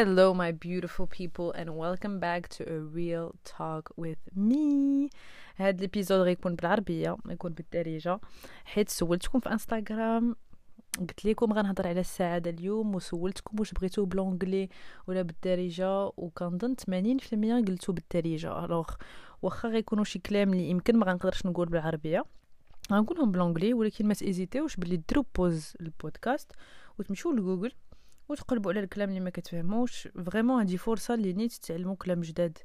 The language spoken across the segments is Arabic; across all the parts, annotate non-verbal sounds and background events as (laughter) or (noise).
Hello, my beautiful people, and welcome back to a real talk with me. هاد ال episode غيكون بالعربية غيكون بالدارجة حيت سولتكم في انستغرام قلت لكم غنهضر على السعاده اليوم وسولتكم واش بغيتو ب l'anglais ولا بالدارجة وكنظن 80% قلتو بالدارجة. alors واخا غيكونوا شي كلام اللي يمكن ما غنقدرش نقول بالعربية. غنقولهم ب l'anglais ولكن ما ت hésiter يوش باللي ديروا pause البودكاست وتمشيو لجوجل. وتقلبوا على الكلام اللي ما كتفهموش. vraiment هذه فرصه اللي نيت تتعلموا كلام جداد.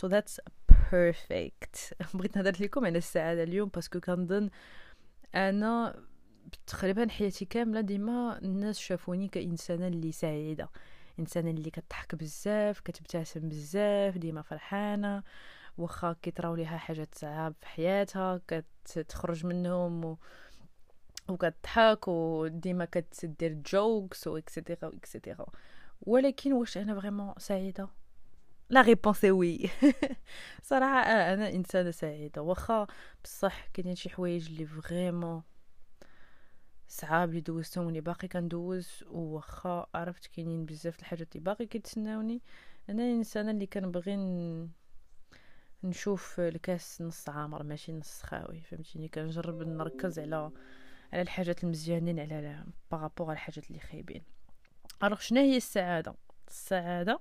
So that's perfect. (laughs) بغيت نهضر لكم على السعاده اليوم parce que كنظن أنا تقريبا حياتي كاملة ديما الناس شافوني كإنسانة اللي سعيدة. إنسانة اللي كتضحك بزاف كتبتسم بزاف ديما فرحانة. واخا كيطراو ليها حاجات صعاب في حياتها كتخرج منهم و... وكتضحك وديما كتدير jokes و et cetera et cetera ولكن واش أنا vraiment سعيدة؟ la réponse oui (laughs) صراحة آه أنا إنسانة سعيدة. واخا بصح كاينين شي حوايج اللي vraiment صعاب اللي دوزتهم اللي باقي كندوز. واخا عرفت كاينين بزاف الحاجات اللي باقي كيتسناوني. أنا الانسانه اللي كنبغي نشوف الكاس نص عامر ماشي نص خاوي. فهمتيني؟ كنجرب نركز على على الحاجات المزيانين على par rapport على الحاجات اللي خايبين. alors شنو هي السعادة؟ السعادة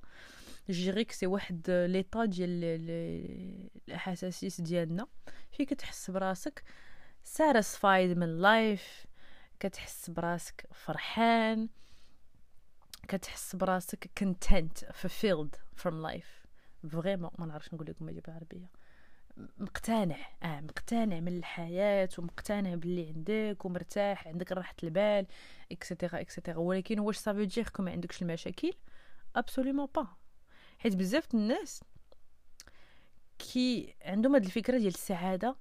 je dirais que c'est واحد l'état ديال الاحاسيس ديالنا. فين كتحس براسك satisfied من life كتحس براسك فرحان كتحس براسك content fulfilled from life. vraiment ما نعرفش نقول لكم بالعربيه مقتنع آه مقتنع من الحياة ومقتنع باللي عندك ومرتاح عندك راحة البال et cetera et cetera ولكن واش ça veut dire ما عندكش المشاكل؟ absolument pas حيت بزاف الناس كي عندهم هاد الفكرة ديال السعادة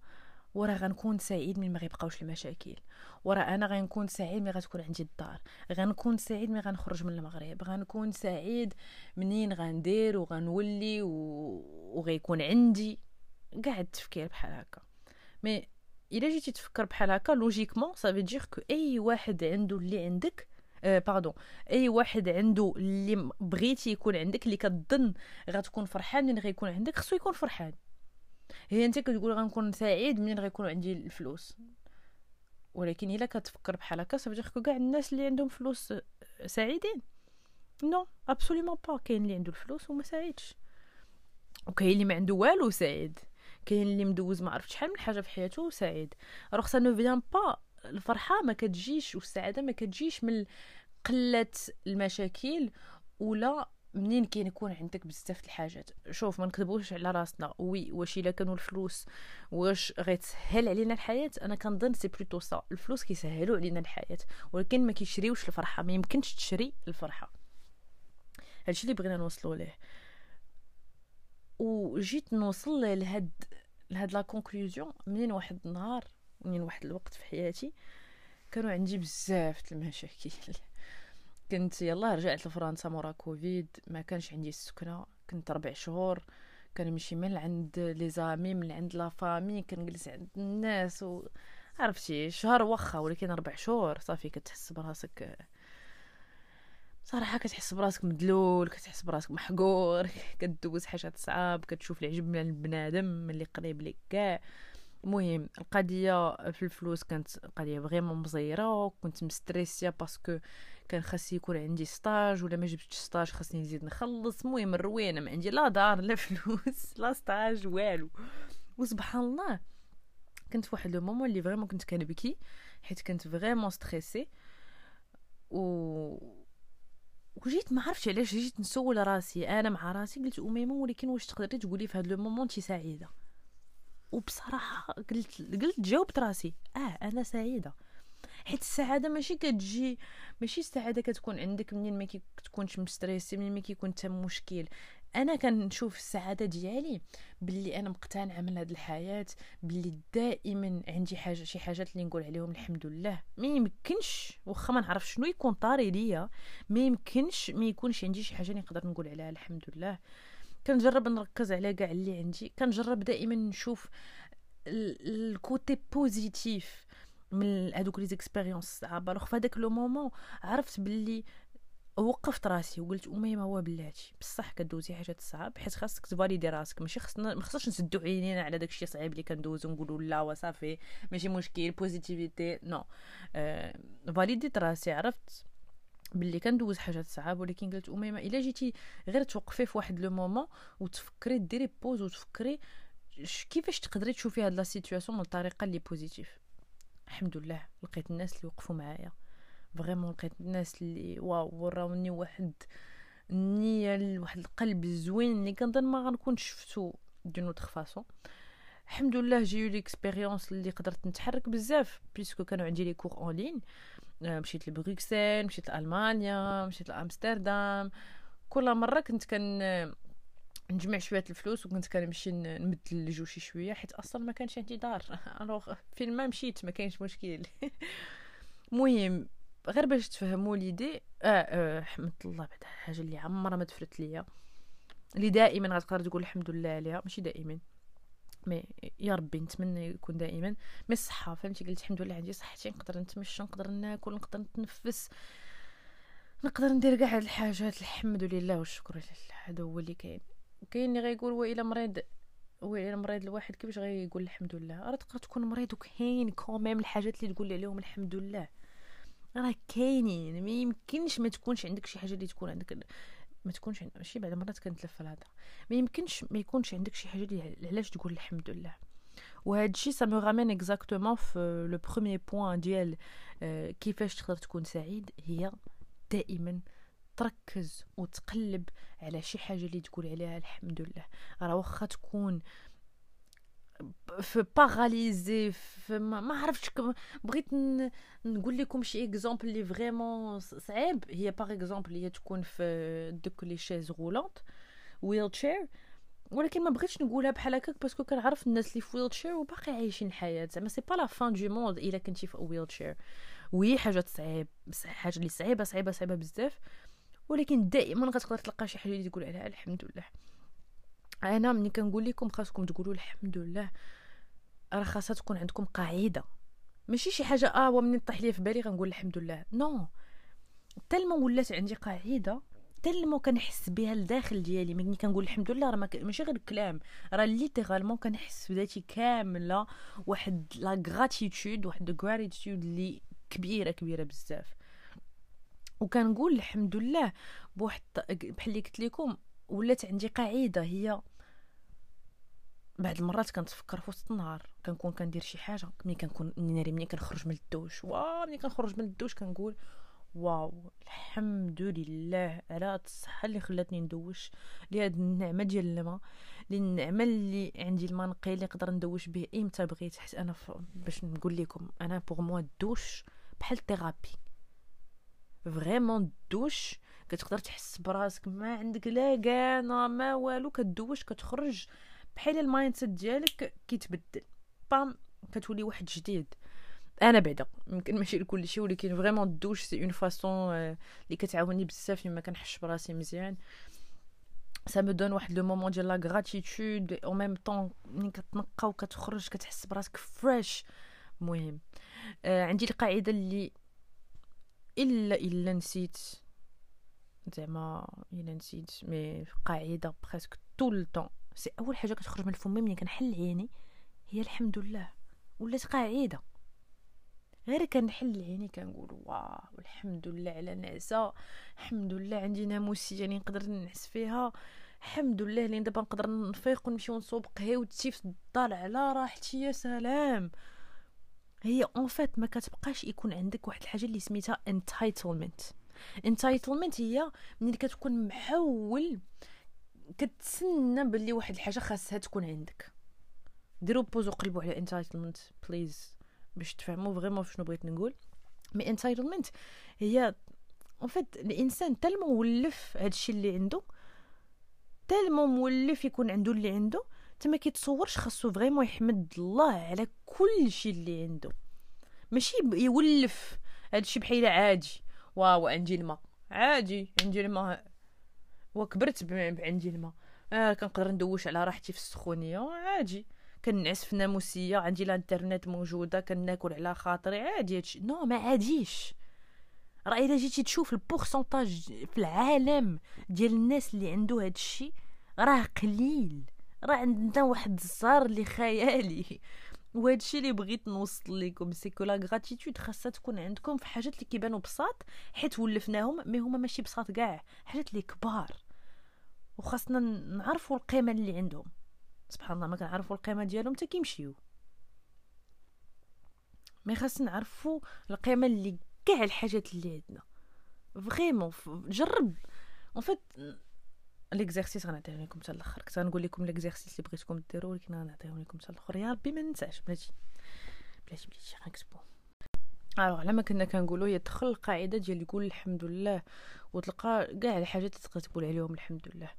وراه غنكون سعيد من ما غيبقاوش المشاكل. وراه أنا غنكون سعيد ملي غتكون عندي الدار. غنكون سعيد ملي غنخرج من المغرب. غنكون سعيد منين غندير وغنولي و... وغيكون عندي. كاع التفكير بحال هكا. mais إلا جيتي تفكر بحال هكا logiquement ça veut dire que أي واحد عنده اللي عندك آه pardon أي واحد عنده اللي بغيتي يكون عندك اللي كتظن غتكون فرحان من غيكون عندك خصو يكون فرحان. هي أنت كتقول غنكون سعيد منين غيكون عندي الفلوس. ولكن إلا كتفكر بحال هكا ça fait que كاع الناس اللي عندهم فلوس سعيدين. non absolument pas كاين اللي عنده الفلوس وما سعيدش. وكاين اللي ما عنده والو سعيد. كاين اللي مدوز ما عرف شحال من حاجة في حياته سعيد alors ça n'est pas الفرحة ما كتجيش والسعادة ما كتجيش من قلة المشاكل ولا منين كاين يكون عندك بزاف الحاجات. شوف ما نكذبوش على راسنا. oui واش إلا كانوا الفلوس واش غيتسهل علينا الحياة؟ أنا كنظن c'est plutôt ça الفلوس كيسهلوا علينا الحياة ولكن ما كيشريوش الفرحة. ما يمكنش تشري الفرحة. هادشي اللي بغينا نوصلوا ليه. وجيت نوصل لهاد لهاد la conclusion منين واحد النهار منين واحد الوقت في حياتي كانوا عندي بزاف المشاكل. (laughs) كنت يلا رجعت لفرنسا مورا كوفيد ما كانش عندي السكنة كنت ربع شهور كنمشي من عند les amis من عند la famille كنجلس عند الناس و عرفتي شهر واخا ولكن ربع شهور صافي كتحس براسك صراحة كتحس براسك مدلول كتحس براسك محقور (laughs) كدوز حاجات صعاب كتشوف العجب من البنادم اللي قريب لك كاع. المهم القضية في الفلوس كانت قضية vraiment مزيرة كنت مستريسيا parce que كان خاص يكون عندي stage ولا ما جبتش stage خاصني نزيد نخلص. المهم الروينة ما عندي لا دار لا (laughs) فلوس لا stage والو. وسبحان الله كنت في واحد le moment اللي vraiment كنت كنبكي حيت كنت vraiment stressée. و وجيت ما عرفتش علاش جيت نسول راسي. أنا مع راسي قلت اميمه ولكن واش تقدري تقولي في هذا le moment انت سعيدة. وبصراحة قلت قلت جاوبت راسي. آه أنا سعيدة. حيت السعادة ماشي كتجي ماشي السعادة كتكون عندك منين ما كتكونش مستريسي منين ما كيكون حتى مشكل. أنا كنشوف السعادة ديالي باللي أنا مقتنعة من هذه الحياة باللي دائما عندي حاجة شي حاجات اللي نقول عليهم الحمد لله. ما يمكنش واخا ما نعرف شنو يكون طاري ليا ما يمكنش ما يكونش عندي شي حاجة نقدر نقول عليها الحمد لله. كنجرب نركز على كاع اللي عندي كنجرب دائما نشوف ال côté positif من هذوك les expériences صعاب alors في le moment عرفت باللي وقفت راسي وقلت اميمه هو بلاتي. بصح كدوزي حاجات صعاب حيت خاصك تفاليدي راسك. ماشي خصنا ما خصناش نسدو عينينا على داكشي صعيب اللي كندوزو نقولوا لا وصافي ماشي مشكل positivité non آه فاليديت راسي عرفت؟ باللي كندوز حاجات صعاب ولكن قلت اميمه إلا جيتي غير توقفي في واحد le moment وتفكري ديري pause وتفكري كيفاش تقدري تشوفي هاد la situation من الطريقة اللي positive الحمد لله لقيت الناس اللي وقفوا معايا. vraiment لقيت الناس اللي واو وراوني واحد النيه واحد القلب زوين اللي كنظن ما غنكون شفتو dans d'autres الحمد لله j'ai eu l'expérience اللي قدرت نتحرك بزاف parce que كانوا عندي les cours en ligne مشيت لبروكسل مشيت لالمانيا مشيت لامستردام كل مره كنت كان نجمع شوية الفلوس وكنت كنمشي نبدل الجو شي شوية حيت أصلا ما كانش عندي دار Alors فين ما مشيت ما كاينش مشكل المهم غير باش تفهموا l'idée آه, آه حمد الله بعد حاجة اللي عمرها ما تفرط ليا. اللي دائما غتقدر تقول الحمد لله عليها ماشي دائما. mais يا ربي نتمنى يكون دائما. mais الصحة فهمتي؟ قلت الحمد لله عندي صحتي نقدر نتمشى نقدر ناكل نقدر نتنفس نقدر ندير كاع هاد الحاجات. الحمد لله والشكر لله. هذا هو اللي كاين. كاين اللي غيقول والا مريض والا مريض الواحد كيفاش غيقول الحمد لله؟ راه تقدر تكون مريض وكاين quand même الحاجات اللي تقول عليهم الحمد لله. راه كاينين ما يمكنش ما تكونش عندك شي حاجة اللي تكون عندك ما تكونش عندك ماشي بعد مرات كنتلف الهضره ما يمكنش ما يكونش عندك شي حاجة اللي علاش تقول الحمد لله. وهذا الشيء ça m'aide exactement في le premier point ديال كيفاش تقدر تكون سعيد؟ هي دائما تركز وتقلب على شي حاجة اللي تقول عليها الحمد لله. راه واخا تكون في paralysé في ما, ما عرفتش بغيت نقول لكم شي exemple اللي vraiment صعيب هي par exemple هي تكون في دوك les chaises roulantes en: wheelchair ولكن ما بغيتش نقولها بحال هكاك parce que كنعرف الناس اللي في wheelchair وباقي عايشين الحياة زعما c'est pas la fin du monde الا كنتي في wheelchair oui حاجة صعيب حاجة اللي صعيبه صعيبه صعيبه بزاف ولكن دائما غتقدر تلقى شي حاجة اللي تقول عليها الحمد لله أنا ملي كنقول لكم خاصكم تقولوا الحمد لله راه خاصها تكون عندكم قاعدة. ماشي شي حاجة آه ومنين طيح لي في بالي غنقول الحمد لله. non تلما ولات عندي قاعدة تلما كنحس بها لداخل ديالي. ملي كنقول الحمد لله راه ماشي غير الكلام راه littéralement كنحس بذاتي كاملة واحد la gratitude واحد gratitude اللي كبيرة كبيرة بزاف. وكنقول الحمد لله بواحد بحال اللي قلت لكم ولات عندي قاعدة هي بعض المرات كنتفكر في وسط النهار كنكون كندير شي حاجة ملي كنكون ناري ملي كنخرج من الدوش waouh ملي كنخرج من الدوش كنقول waouh الحمد لله على الصحة اللي خلاتني ندوش لهاد النعمة ديال الماء النعمه اللي عندي الماء نقي اللي نقدر ندوش به إمتى بغيت حيت أنا باش نقول لكم أنا pour moi الدوش بحال en: therapy vraiment الدوش كتقدر تحس براسك ما عندك لا كاع ما والو كدوش كتخرج بحال ال mindset ديالك كيتبدل. bam كتولي واحد جديد. أنا بعدا يمكن ماشي لكل شيء ولكن vraiment الدوش c'est une façon اللي كتعاوني بزاف لما كنحس براسي مزيان. ça me donne واحد le moment ديال la gratitude أو ميم طون ملي كتنقى وكتخرج كتحس براسك fraîche مهم. آه عندي القاعدة اللي إلا إلا نسيت زعما إلا نسيت mais قاعدة presque tout le temps c'est أول حاجة كتخرج من فمي ملي كنحل عيني هي الحمد لله. ولات قاعدة. غير كنحل عيني كنقول waouh الحمد لله على نعسة الحمد لله عندي ناموسية يعني نقدر نعس فيها. الحمد لله لين دابا نقدر نفيق ونمشي ونصوب قهيوتي في الدار على راحتي يا سلام. هي en fait ما كتبقاش يكون عندك واحد الحاجة اللي سميتها entitlement. entitlement هي ملي كتكون مولف كتسنى باللي واحد الحاجة خاصها تكون عندك. ديروا pause وقلبوا على entitlement please باش تفهموا vraiment شنو بغيت نقول. mais entitlement هي en fait الإنسان تالمو مولف هادشي اللي عنده تالمو مولف يكون عنده اللي عنده تما كيتصورش خاصو vraiment يحمد الله على كل شيء اللي عنده. ماشي يولف هادشي بحال عادي. waouh عندي الماء عادي عندي الماء وكبرت عندي الماء. آه كنقدر ندوش على راحتي في السخونية. عادي. كنعس في ناموسية عندي الانترنت موجودة كناكل على خاطري. عادي هادشي. non ما عاديش. راه إلا جيتي تشوف ال pourcentage في العالم ديال الناس اللي عنده هذا الشيء راه قليل. راه عندنا واحد الزهر اللي خيالي. وهذا الشيء اللي بغيت نوصل لكم c'est que la gratitude خاصها تكون عندكم في حاجات اللي كيبانوا بساط حيت ولفناهم mais هما ماشي بساط كاع حاجات اللي كبار. وخاصنا نعرفوا القيمة اللي عندهم. سبحان الله ما كنعرفوا القيمة ديالهم حتى كيمشيو. mais خاصنا نعرفوا القيمة اللي كاع الحاجات اللي عندنا. vraiment جرب. en fait l'exercice غنعطيه لكم حتى الآخر كنت غنقول لكم l'exercice اللي بغيتكم ديروا ولكن غنعطيهم لكم حتى الآخر يا ربي ما ننساش بلاتي بلاتي بلاتي غنكتبو alors على ما كنا كنقولوا هي تدخل القاعده ديال يقول الحمد لله وتلقى كاع الحاجات تقدر تقول عليهم الحمد لله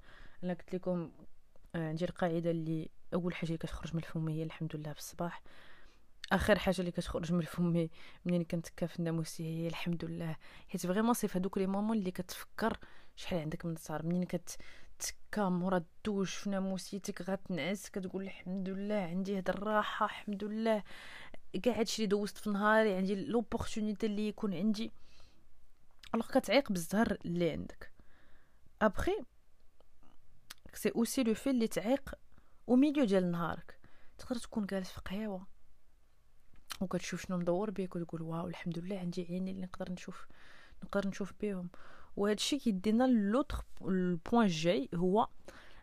أنا قلت لكم عندي القاعده اللي اول حاجة اللي كتخرج من الفم هي الحمد لله في الصباح اخر حاجة اللي كتخرج من فمي منين كنتكا في الناموسي هي الحمد لله حيت vraiment c'est هذوك les moments اللي كتفكر شحال عندك من صار منين كتكا مورا الدوش في ناموسيتك غتنعس كتقول الحمد لله عندي هاد الراحة الحمد لله. كاع هادشي اللي دوزت في نهاري عندي l'opportunité اللي يكون عندي. alors كتعيق بالزهر اللي عندك. après c'est aussi le fait اللي تعيق au milieu ديال نهارك. تقدر تكون جالس في قهوه وكتشوف شنو مدور بيك وتقول واو الحمد لله عندي عيني اللي نقدر نشوف نقدر نشوف بيهم. وهذا الشيء كيدينا l'autre ال point الجاي هو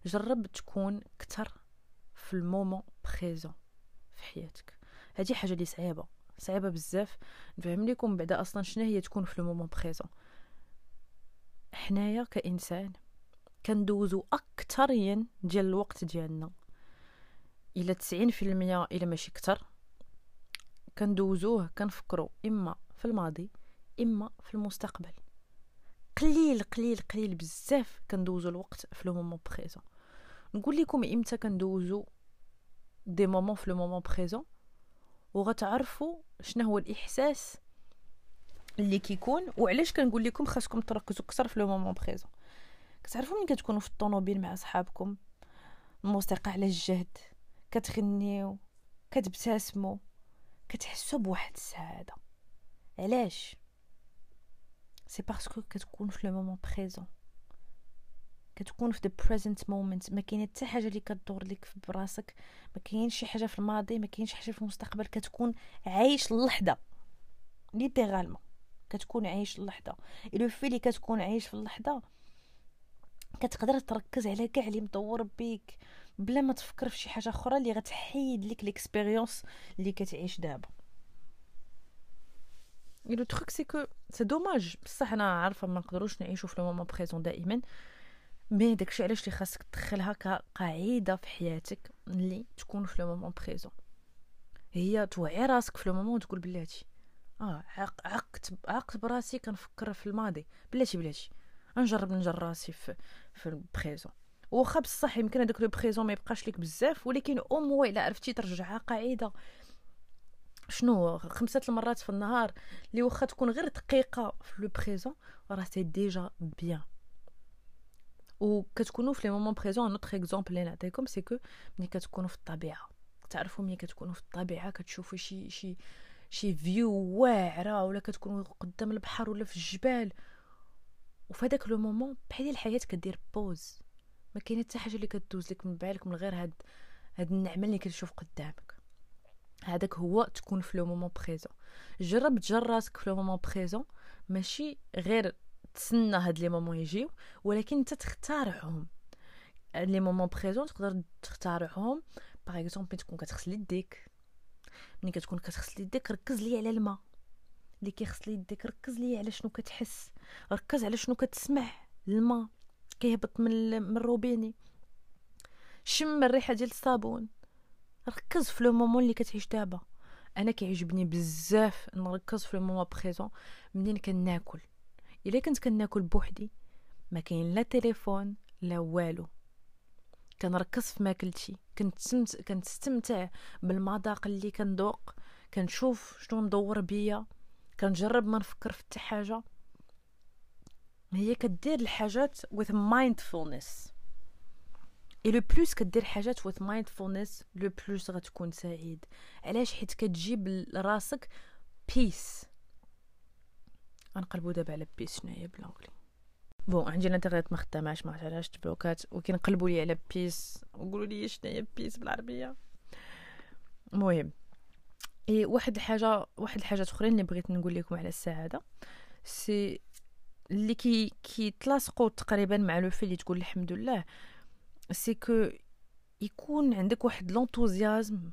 جرب تكون كتر في ال moment présent في حياتك. هذه حاجة اللي صعيبة صعيبة بزاف. نفهم لكم بعدا أصلا شنو هي تكون في ال moment présent. حنايا كإنسان كندوزو اكثريا ديال الوقت ديالنا. إلى 90% إلى ماشي كتر كندوزوه كنفكروا إما في الماضي إما في المستقبل. قليل قليل قليل بزاف كندوزو الوقت في le moment présent. نقول لكم إمتى كندوزو des moments في le moment présent وغتعرفوا شنو هو الإحساس اللي كيكون وعلاش كنقول لكم خاصكم تركزوا أكثر في le moment présent. كتعرفوا ملي كتكونوا في الطوموبيل مع صحابكم الموسيقى على الجهد كتغنيو كتبتسموا كتحسوا بواحد السعادة. علاش؟ c'est parce que كتكون في le moment présent كتكون في the present moment. ما كاينة حتى حاجة اللي كدور لك في براسك. ما كاينش شي حاجة في الماضي ما كاينش حاجة في المستقبل. كتكون عايش اللحظه littéralement كتكون عايش اللحظه le fait اللي كتكون عايش في اللحظة كتقدر تركز على كاع اللي مدور بيك. بلا ما تفكر في شي حاجة أخرى اللي غتحيد لك l'expérience اللي كتعيش دابا. et le truc c'est que c'est dommage بصح أنا عارفة ما نقدروش نعيشو في le présent دائما. mais داكشي علاش اللي خاصك تدخلها كقاعده في حياتك اللي تكون في le présent هي توعي راسك في le وتقول بلاتي. آه عق عقت عقت براسي كنفكر في الماضي. بلاتي بلاتي. نجرب نجر راسي في في ال présent واخا بصح يمكن هذاك le présent ما يبقاش لك بزاف ولكن أو موا الا عرفتي ترجعها قاعدة. شنو خمسة المرات في النهار اللي واخا تكون غير دقيقة في le présent راه c'est déjà bien. وكتكونوا في les moments présents un autre exemple اللي نعطيكم c'est que ملي كتكونوا في الطبيعة تعرفوا ملي كتكونوا في الطبيعة كتشوفوا شي شي شي vue واعرة ولا كتكونوا قدام البحر ولا في الجبال. وفي هذاك le moment بحال الحياة كدير pause ما كاينة حتى حاجة اللي كدوز لك من بالك من غير هاد هاد النعمة اللي كتشوف قدامك. هذاك هو تكون في le moment présent. جرب تجر راسك في le moment présent ماشي غير تسنى هاد les moments يجيو ولكن انت تختارعهم. les moments présents تقدر تختارعهم. par exemple تكون كتغسل يديك. ملي كتكون كتغسل يديك ركز لي على الماء. اللي كيغسل يديك ركز لي على شنو كتحس. ركز على شنو كتسمع. الماء كيهبط من من الروبيني. شم الريحة ديال الصابون. ركز في le moment اللي كتعيش دابا. أنا كيعجبني بزاف نركز في le moment présent منين كناكل. إلا كنت كناكل بوحدي ما كاين لا تليفون لا والو. كنركز في ماكلتي كنت كنستمتع بالمذاق اللي كندوق كنشوف شنو مدور بيا كنجرب ما نفكر في حتى حاجة. هي كدير الحاجات with mindfulness. اي لو بلوس كدير حاجات with mindfulness لو بلوس غتكون سعيد. علاش؟ حيت كتجيب لراسك peace غنقلبو دابا على peace شناهي بال anglais bon عندي الانترنت ما خداماش ما عرفتش تبلوكات وكينقلبوا لي على peace وقولوا لي شناهي peace بالعربية. المهم إي واحد الحاجة واحد الحاجات أخرين اللي بغيت نقول لكم على السعادة. c'est اللي كي كيتلاصقوا تقريبا مع le fait اللي تقول الحمد لله. c'est que يكون عندك واحد l'enthousiasme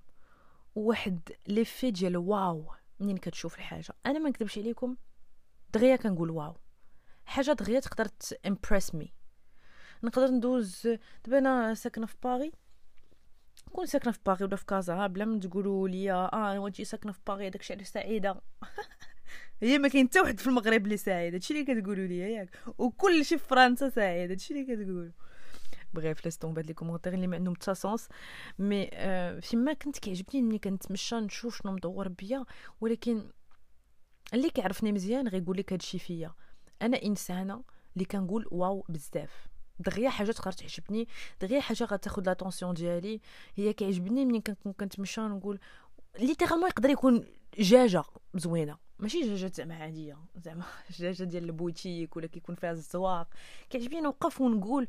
وواحد l'effet ديال واو منين كتشوف الحاجة أنا ما نكذبش عليكم دغيا كنقول واو حاجة دغيا تقدر تمبرس mais نقدر ندوز دابا أنا ساكنه في باري نكون ساكنه في باري ولا في كازا بلا ما تقولوا لي آه وانت ساكنه في باري داكشي علاش سعيده هي ما كاين حتى واحد في المغرب اللي سعيد هادشي اللي كتقولوا لي ياك وكل شي في فرنسا سعيد هادشي اللي كتقولوا bref laisse هاد les commentaires اللي ما عندهم حتى sens mais آه فيما كنت كيعجبني ملي كنتمشى نشوف شنو مدور بيا ولكن اللي كيعرفني مزيان غيقول لك هادشي فيا. أنا إنسانة اللي كنقول واو بزاف. دغيا حاجة تقدر تعجبني دغيا حاجة غتاخد l'attention ديالي. هي كيعجبني ملي كنكون كنتمشى نقول littéralement يقدر يكون دجاجه زوينه ماشي دجاجه زعما عادية زعما (laughs) دجاجه ديال البوتيك ولا كيكون فيها الزواق. كيعجبني نوقف ونقول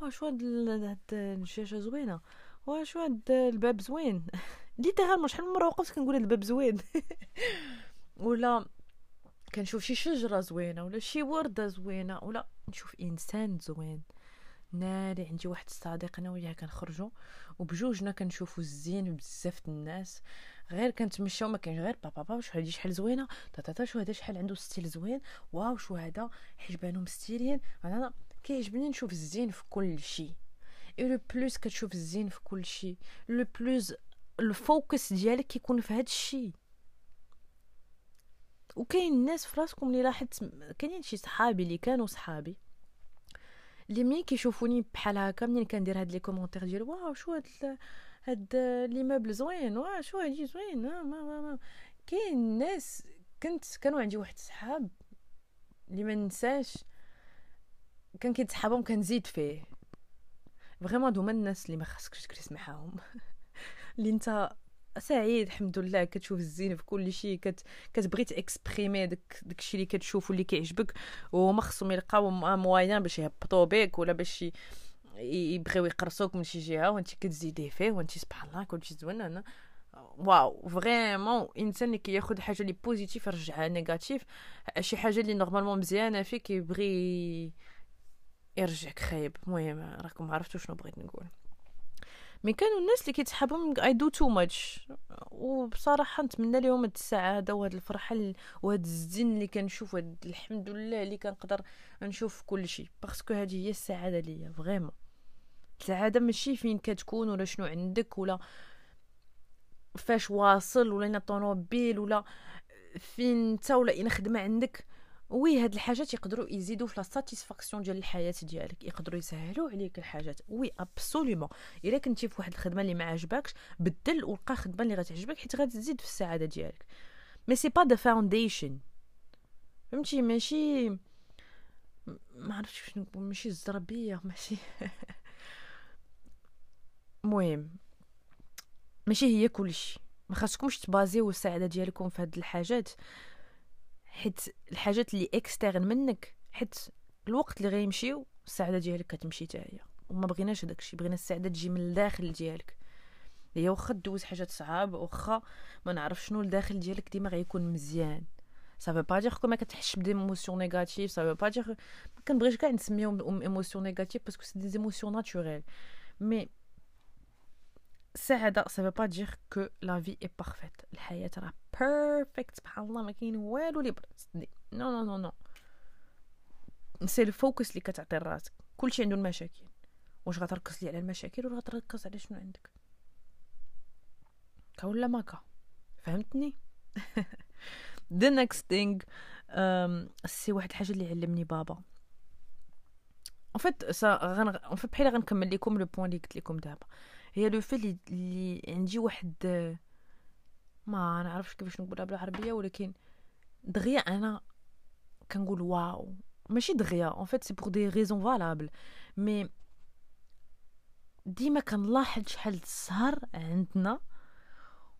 واش هاد الدجاجه زوينه واش هاد الباب زوين littéralement شحال من مره وقفت كنقول هاد الباب زوين ولا كنشوف شي شجره زوينه ولا شي ورده زوينه ولا نشوف انسان زوين ناري عندي واحد الصديق أنا وياه كنخرجوا وبجوجنا كنشوفوا الزين بزاف الناس غير كنتمشاو ما كاينش غير بابا بابا شو هادي شحال زوينه تا شو هذا شحال عنده style زوين واو شو هذا حجبانو مستيلين أنا كيعجبني نشوف الزين في كل شيء et le plus كتشوف الزين في كل شيء le plus ال focus ديالك كيكون في هذا الشيء وكاين الناس في راسكم اللي لاحظت كاينين شي صحابي اللي كانوا صحابي. اللي ملي كيشوفوني بحال هكا منين كندير هاد les commentaires ديال واو شو هاد هاد l'immeuble زوين wow شو هادي زوين ما ما ما. كاين الناس كنت كانوا عندي واحد صحاب اللي ما ننساش. كان كيتسحابهم كنزيد فيه. vraiment هما الناس اللي ما خاصكش تجلس معاهم (laughs) اللي انت سعيد الحمد لله كتشوف الزين في كل شيء كت... كتبغي ت exprimer داك داكشي اللي كتشوف واللي كيعجبك وما خصهم يلقاو moyen باش يهبطوا بك ولا باش يبغيو يقرصوك من شي جهة وانت كتزيدي فيه وانت سبحان الله كلشي زوين أنا wow. vraiment إنسان اللي كياخذ حاجة اللي positive يرجعها négative شي حاجة اللي normalement مزيانة فيه كيبغي يرجعك خايب. المهم راكم عرفتوا شنو بغيت نقول. mais كانوا الناس اللي كيتسحابهم I do too much وبصراحة نتمنى لهم هاد السعاده وهاد الفرحة وهاد الزين اللي كنشوف وهاد الحمد لله اللي كنقدر نشوف كل شيء. parce que هذه هي السعادة ليا vraiment. السعادة ماشي فين كتكون ولا شنو عندك ولا فاش واصل ولا طونوبيل ولا فين انت ولا اين خدمة عندك. oui هاد الحاجات يقدروا يزيدوا في la satisfaction ديال الحياة ديالك يقدروا يسهلوا عليك الحاجات. oui absolument إلا كنتي في واحد الخدمة اللي ما عجبكش بدل ولقى خدمة اللي غتعجبك حيت غتزيد في السعادة ديالك. mais c'est pas the foundation فهمتي؟ ماشي ما عرفتش شنو ماشي الزربية ماشي. (laughs) المهم ماشي هي كلشي. ما خاصكمش تبازيو السعادة ديالكم في هاد الحاجات. حيت الحاجات اللي externes منك حيت الوقت اللي غيمشيو السعادة ديالك كتمشي حتى هي. وما بغيناش داكشي بغينا السعادة تجي من الداخل ديالك. هي واخا دوز حاجات صعاب واخا ما نعرف شنو الداخل ديالك ديما غيكون مزيان. ça veut pas dire que ما كتحسش ب des émotions négatives ça veut pas dire ما كنبغيش كاع نسميهم émotions négatives parce que c'est des émotions naturelles mais السعاده ça pas dire que la vie est parfaite الحياة راه perfect سبحان الله ما كاين والو اللي perfect no no no no c'est ال focus اللي كتعطي لراسك. كلشي عنده المشاكل. واش غتركز لي على المشاكل ولا غتركز على شنو عندك؟ كا ولا ماكا فهمتني؟ (laughs) The next thing um, c'est واحد الحاجة اللي علمني بابا. en fait ça غن en fait بحال غنكمل لكم le point اللي قلت لكم دابا. هي le fait اللي, اللي عندي واحد ما نعرفش كيفاش نقولها بالعربيه ولكن دغيا أنا كنقول wow. ماشي دغيا en fait c'est pour des raisons valables mais ديما كنلاحظ شحال السهر عندنا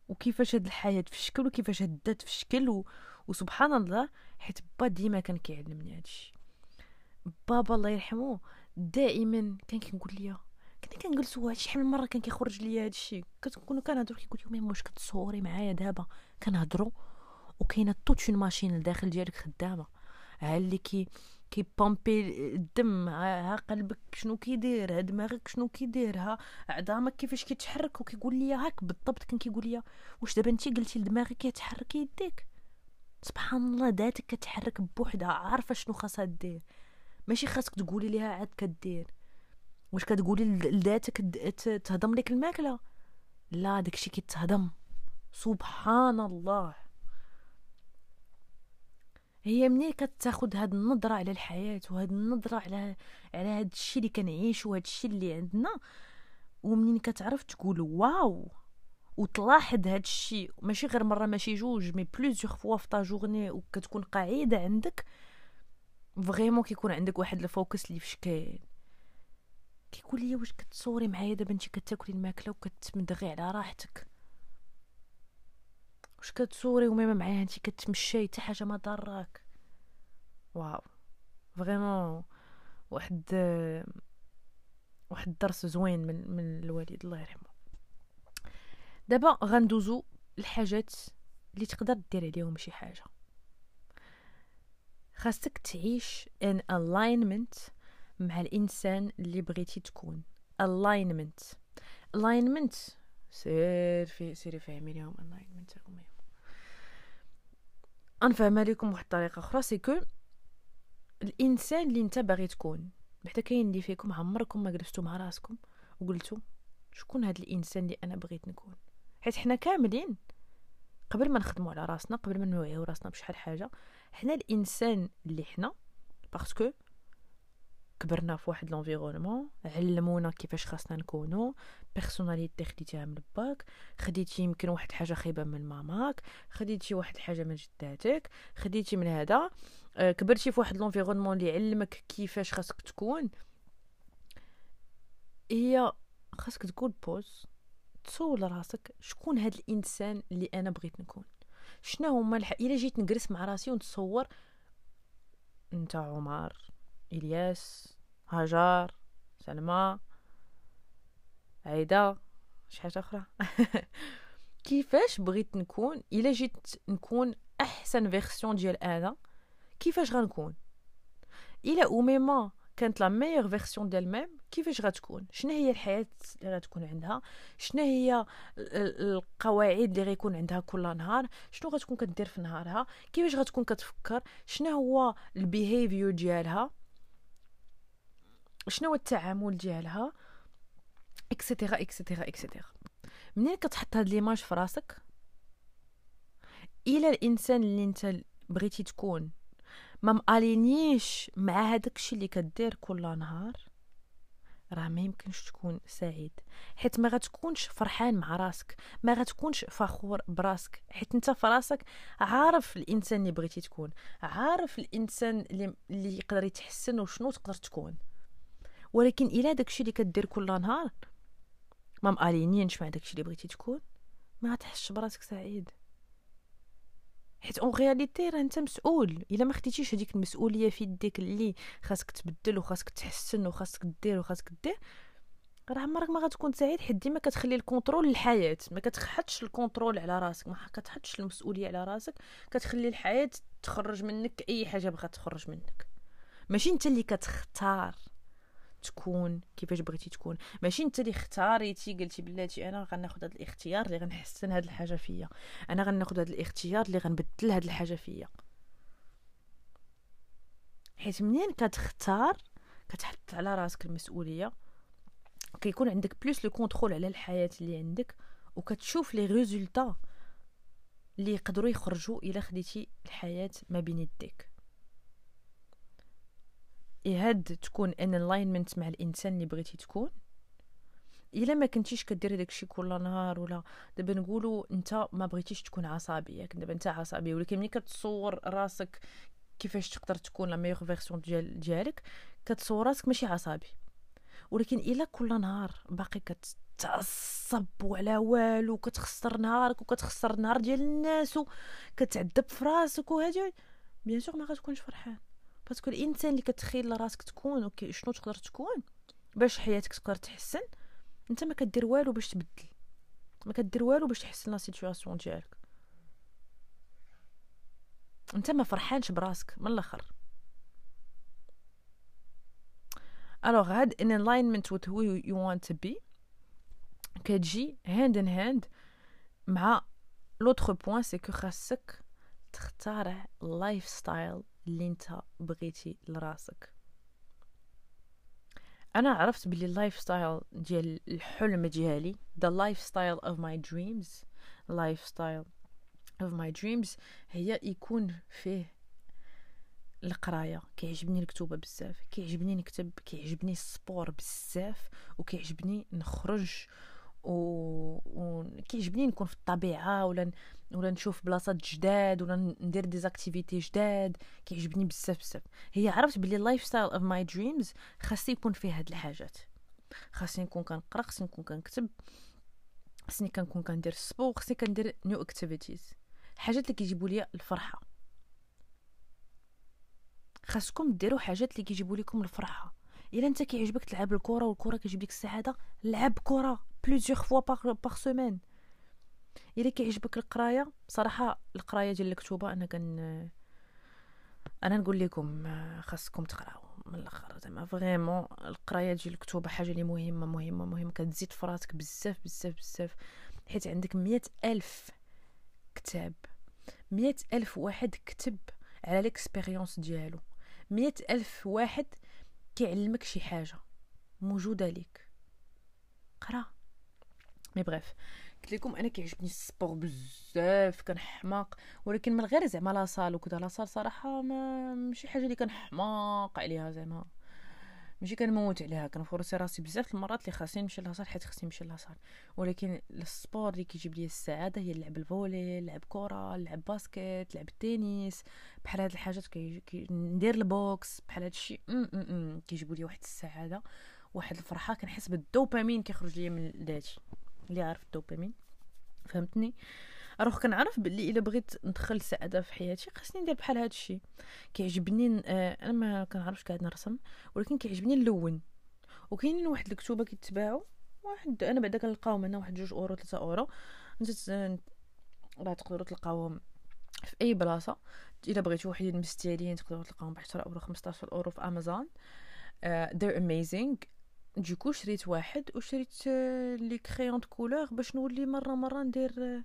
وكيفاش هاد الحياة في شكل وكيفاش هدات في شكل و... وسبحان الله حيت با ديما كان كيعلمني هادشي بابا الله يرحمه دائما كان كيقول لي كنا كنجلسوا هادشي شحال من مرة كان كيخرج ليا هادشي. كنكونوا كنهضروا كيقول لي واش كتصوري معايا دابا؟ كنهضروا وكاينة toute une machine لداخل ديالك خدامة. ها اللي كي كيبومبي الدم ها قلبك شنو كيدير ها دماغك شنو كيدير ها عظامك كيفاش كيتحرك؟ وكيقول لي هاك بالضبط كان كيقول لي واش دابا انت قلتي لدماغك كيتحرك يديك؟ سبحان الله ذاتك كتحرك بوحدها عارفة شنو خاصها دير. ماشي خاصك تقولي ليها عاد كدير. واش كتقولي لذاتك تهضم لك الماكلة؟ لا داكشي كيتهضم. سبحان الله. هي منين كتاخد هاد النظرة على الحياة وهاد النظرة على على هاد الشيء اللي كنعيش وهاد الشيء اللي عندنا؟ ومنين كتعرف تقول wow وتلاحظ هاد الشيء ماشي غير مرة ماشي جوج mais plusieurs fois في journée وكتكون قاعدة عندك. vraiment كيكون عندك واحد ال focus اللي فاش كاين كيقول لي واش كتصوري معايا دابا انت كتاكلي الماكلة وكتمدغي على راحتك. واش كتصوري وميما معايا انت كتمشي حتى حاجة ما ضراك. wow. vraiment واحد واحد الدرس زوين من من الوالد الله يرحمه. دابا غندوزو الحاجات اللي تقدر دير عليهم شي حاجة. خاصك تعيش in alignment مع الإنسان اللي بغيتي تكون. Alignment. Alignment. سير في سيري فهمي ليهم alignment المهم انفهمها لكم بواحد الطريقة أخرى. c'est que الإنسان اللي أنت باغي تكون بعدا كاين اللي فيكم عمركم ما جلستوا مع راسكم وقلتوا شكون هذا الإنسان اللي أنا بغيت نكون. حيت حنا كاملين قبل ما نخدموا على راسنا قبل ما نوعيو راسنا بشحال حاجة حنا الإنسان اللي حنا parce que كبرنا في واحد l'environnement علمونا كيفاش خاصنا نكونو personnalité خديتيها من باك خديتي يمكن واحد حاجة خايبة من ماماك خديتي واحد حاجة من جداتك خديتي من هذا. آه، كبرتي في واحد l'environnement اللي علمك كيفاش خاصك تكون. هي خاصك تقول pause تسول راسك شكون هاد الإنسان اللي أنا بغيت نكون. شنو هما الح... إلا جيت نجلس مع راسي ونتصور أنت عمر. إلياس هاجر سلمى عايدة. شي حاجة أخرى. (laughs) كيفاش بغيت نكون إلا جيت نكون أحسن version ديال أنا؟ كيفاش غنكون؟ إلا أميمة كانت la meilleure version d'elle-même كيفاش غتكون؟ شنو هي الحياة اللي غتكون عندها؟ شنو هي القواعد اللي غيكون عندها كل نهار؟ شنو غتكون كدير في نهارها؟ كيفاش غتكون كتفكر؟ شنو هو ال behavior ديالها؟ شنو التعامل ديالها et cetera et cetera et cetera منين كتحط هاد l'image في راسك؟ إلى الإنسان اللي أنت بغيتي تكون ما مألينيش مع هذاك الشيء اللي كدير كل نهار راه ما يمكنش تكون سعيد. حيت ما غتكونش فرحان مع راسك ما غتكونش فخور براسك. حيت أنت في راسك عارف الإنسان اللي بغيتي تكون عارف الإنسان اللي, اللي يقدر يتحسن وشنو تقدر تكون. ولكن إلا داكشي اللي كدير كل نهار ما مالينينش مع داكشي اللي بغيتي تكون ما غتحسش براسك سعيد. حيت en réalité راه أنت مسؤول. إلا ما خديتيش هذيك المسؤولية في يديك اللي خاصك تبدل وخاصك تحسن وخاصك دير وخاصك دير راه عمرك ما غتكون سعيد حيت ديما كتخلي ال contrôle للحياة. ما كتحطش ال contrôle على راسك ما كتحطش المسؤولية على راسك. كتخلي الحياة تخرج منك أي حاجة بغات تخرج منك. ماشي أنت اللي كتختار. تكون كيفاش بغيتي تكون. ماشي انت اللي اختاريتي قلتي بلاتي أنا غناخذ هذا الاختيار اللي غنحسن هذه الحاجة فيا. أنا غناخذ هذا الاختيار اللي غنبدل هذه الحاجة فيا. حيت منين كتختار كتحط على راسك المسؤولية كيكون عندك plus le contrôle على الحياة اللي عندك وكتشوف les résultats اللي يقدروا يخرجوا إلا خديتي الحياة ما بين يديك. هاد تكون in alignment مع الإنسان اللي بغيتي تكون؟ إلا ما كنتيش كدير داكشي كل نهار ولا دابا نقولوا أنت ما بغيتيش تكون عصبي ياك دابا أنت عصبي ولكن ملي كتصور راسك كيفاش تقدر تكون la meilleure version ديال ديالك كتصور راسك ماشي عصبي. ولكن إلا كل نهار باقي كتعصب وعلى والو كتخسر نهارك وكتخسر نهار ديال الناس وكتعذب في راسك وهادي bien sûr ما غتكونش فرحان. parce que الإنسان اللي كتخيل راسك تكون okay شنو تقدر تكون؟ باش حياتك تقدر تحسن أنت ما كدير والو باش تبدل. ما كدير والو باش تحسن la situation ديالك. أنت ما فرحانش براسك من الآخر. alors هاد in alignment with who you want to be كتجي hand in hand مع l'autre point c'est que خاصك تختار ال lifestyle اللي انت بغيتي لراسك. أنا عرفت بلي ال lifestyle ديال الحلم ديالي the lifestyle of my dreams lifestyle of my dreams هي يكون فيه القراية. كيعجبني الكتوبه بزاف كيعجبني نكتب كيعجبني ال sport بزاف وكيعجبني نخرج وكيعجبني و... نكون في الطبيعة ولا ولا نشوف بلاصات جداد ولا ندير des activités جداد كيعجبني بزاف بزاف. هي عرفت بلي ال lifestyle of my dreams خاصني يكون فيه هاد الحاجات. خاصني نكون كنقرأ خاصني نكون كنكتب خاصني كنكون كندير sport خاصني كندير new activities حاجات اللي كيجيبوا لي الفرحة. خاصكم ديروا حاجات اللي كيجيبوا لكم الفرحة. إلا أنت كيعجبك تلعب الكرة والكرة كيجيب لك السعادة لعب كرة. plusieurs fois par par semaine إلا كيعجبك القراية بصراحه القراية ديال الكتوبة أنا كن أنا نقول لكم خاصكم تقراو من الآخر. زعما vraiment القراية ديال الكتوبة حاجة اللي مهمة مهمة مهمة. كتزيد في راسك بزاف بزاف بزاف. حيت عندك مية ألف كتاب مية ألف واحد كتب على l'expérience ديالو. مية ألف واحد كيعلمك شي حاجة موجودة ليك. قرا. mais bref قلت لكم أنا كيعجبني ال sport بزاف كنحماق ولكن من غير زعما la salle وكذا la salle صراحة ما ماشي حاجة اللي كنحماق عليها زعما. ماشي كنموت عليها كنفرسي راسي بزاف المرات اللي خاصني نمشي la salle حيت خاصني نمشي la salle ولكن ال sport اللي كيجيب لي السعادة هي اللعب ال volley لعب كرة لعب basket لعب التنس بحال هاد الحاجات كي... كي... ندير ال boxe بحال هاد الشيء كيجيبوا لي واحد السعادة واحد الفرحة كنحس بالدوبامين كيخرج لي من ذاتي. اللي عارف الدوبامين. فهمتني؟ alors كنعرف باللي إلا بغيت ندخل السعاده في حياتي خاصني ندير بحال هذا الشيء كيعجبني آه أنا ما كنعرفش كاع نرسم ولكن كيعجبني نلون وكاينين واحد الكتوبة كيتباعوا واحد أنا بعدا كنلقاهم هنا واحد جوج أورو 3 أورو. انت راه تقدروا تلقاوهم في أي بلاصة. إلا بغيتو وحدين مستاهلين تقدروا تلقاهم ب 10 اورو 15 أورو في أمازون. uh, they're amazing. donc شريت واحد وشريت لي crayons de couleur باش نولي مره مره ندير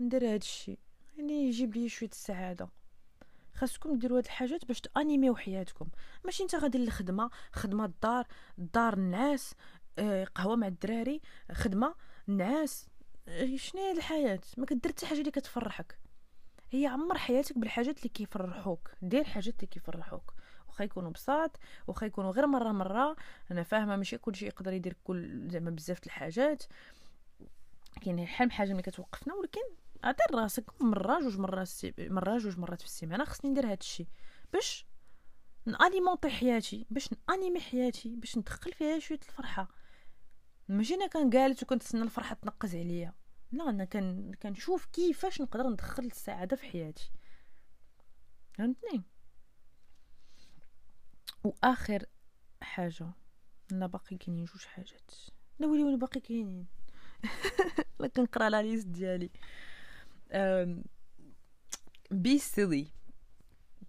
ندير هاد الشيء يعني يجيب لي شوية السعاده خاصكم ديروا هاد الحاجات باش تانيميو حياتكم ماشي انت غادي للخدمه خدمه الدار الدار النعاس قهوه مع الدراري خدمه النعاس آه، شنو هي الحياة ما كدير حتى حاجة اللي كتفرحك هي عمر حياتك بالحاجات اللي كيفرحوك دير حاجات اللي كيفرحوك واخا يكونوا بساط واخا يكونوا غير مرة مرة. أنا فاهمة ماشي كلشي يقدر يدير كل زعما بزاف الحاجات. كاين حال حاجة ملي كتوقفنا ولكن عطي راسك مرة جوج مرات مرة جوج مرات في السيمانة. خصني ندير هذا الشيء باش ناليمونطي حياتي باش نأنيمي حياتي باش ندخل فيها شوية الفرحة. ماشي أنا كنجالس وكنتسنى الفرحة تنقز عليا. لا أنا كان كنشوف كيفاش نقدر ندخل السعادة في حياتي. فهمتني؟ وآخر حاجة لا باقي كاينين جوج حاجات. لا ولي ولي باقي كاينين. (laughs) لا كنقرأ la liste ديالي. be silly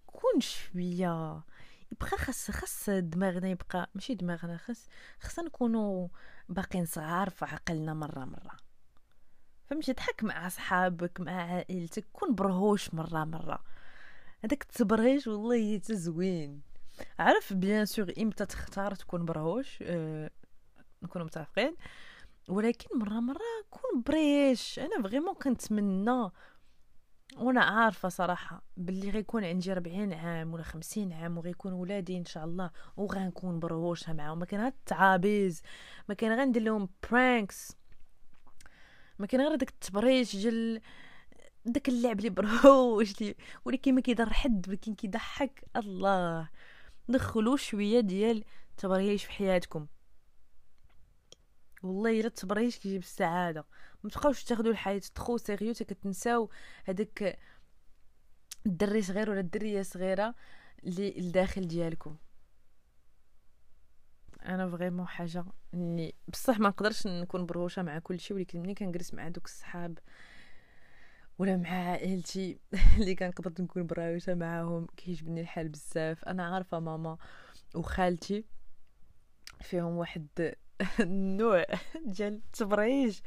كون شوية. يبقى خاص خاص دماغنا يبقى ماشي دماغنا خاص خاصنا نكونوا باقيين صغار في عقلنا مرة مرة. فهمتي؟ ضحك مع صحابك مع عائلتك كون برهوش مرة مرة. هذاك التبريج والله تا زوين عارف bien sûr إمتى تختار تكون برهوش أه نكونوا متفقين. ولكن مرة مرة كون بريش. أنا فريمون كنتمنى وأنا عارفة صراحة باللي غيكون عندي 40 عام ولا 50 عام وغيكون ولادي إن شاء الله وغنكون بروشها معاهم. ما كان هاد التعابيز ما كان غندير لهم برانكس ما كان غير داك التبريش ديال داك اللعب اللي بروش لي. ولكن ما كيضر حد ولكن كيضحك. الله. دخلوا شوية ديال التبريش في حياتكم. والله إلا التبريش كيجيب السعادة. ما تبقاوش تاخذوا الحياة trop sérieux كتنساو هذاك الدري صغير ولا الدرية صغيرة اللي الداخل ديالكم. أنا vraiment حاجة إني بصح ما نقدرش نكون برهوشة مع كل شيء ولكن ملي كنجلس مع دوك الصحاب ولا مع عائلتي (laughs) اللي كنقدر نكون برهوشة معاهم كيعجبني الحال بزاف. أنا عارفة ماما وخالتي فيهم واحد (laughs) النوع ديال التبريش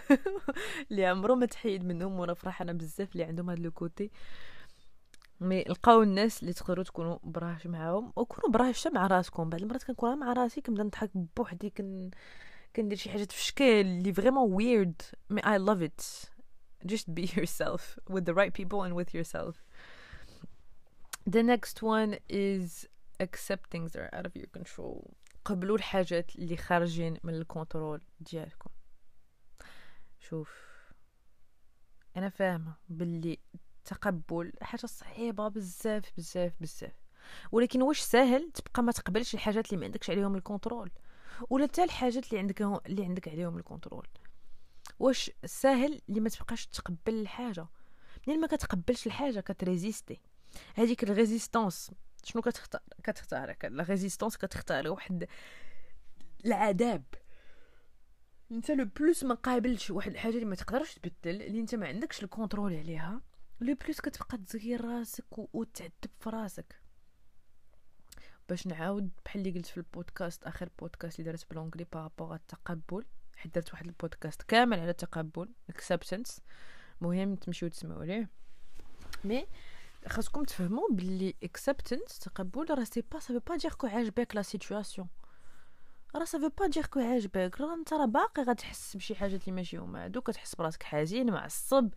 (laughs) اللي عمرو ما تحيد منهم وأنا فرحانة بزاف اللي عندهم هاد le côté. mais لقاو الناس اللي تقدروا تكونوا براهش معاهم وكونوا براهش مع راسكم. بعض المرات كنكون مع راسي كنبدا نضحك بوحدي كن كندير شي حاجات في شكل اللي vraiment weird mais I love it just be (laughs) yourself with the right people and with yourself. The next one is accept things that are out of your control. قبلوا الحاجات اللي خارجين من ال contrôle ديالكم. شوف أنا فاهمة باللي التقبل حاجة صعيبة بزاف بزاف بزاف. ولكن واش ساهل؟ تبقى ما تقبلش الحاجات اللي ما عندكش عليهم ال contrôle. ولا حتى الحاجات اللي عندك اللي عندك عليهم ال contrôle. واش ساهل اللي ما تبقاش تقبل الحاجة. منين ما كتقبلش الحاجة كت résister. هذيك ال résistance. شنو كتختار كتختار la résistance كتختار واحد العذاب. انت le plus ما قابلش واحد الحاجة اللي ما تقدرش تبدل اللي انت ما عندكش ال contrôle عليها le plus كتبقى تزير راسك وتعذب في راسك. باش نعاود بحال اللي قلت في البودكاست آخر بودكاست اللي درت بال anglais par rapport التقبل. حيت درت واحد البودكاست كامل على التقبل acceptance مهم تمشيو تسمعوا ليه. mais خاصكم تفهموا باللي acceptance تقبل راه c'est pas ça veut pas dire que عاجبك la situation راه ça veut pas dire que عاجبك راه انت راه باقي غتحس بشي حاجات اللي ماشي هما. هادو كتحس براسك حزين معصب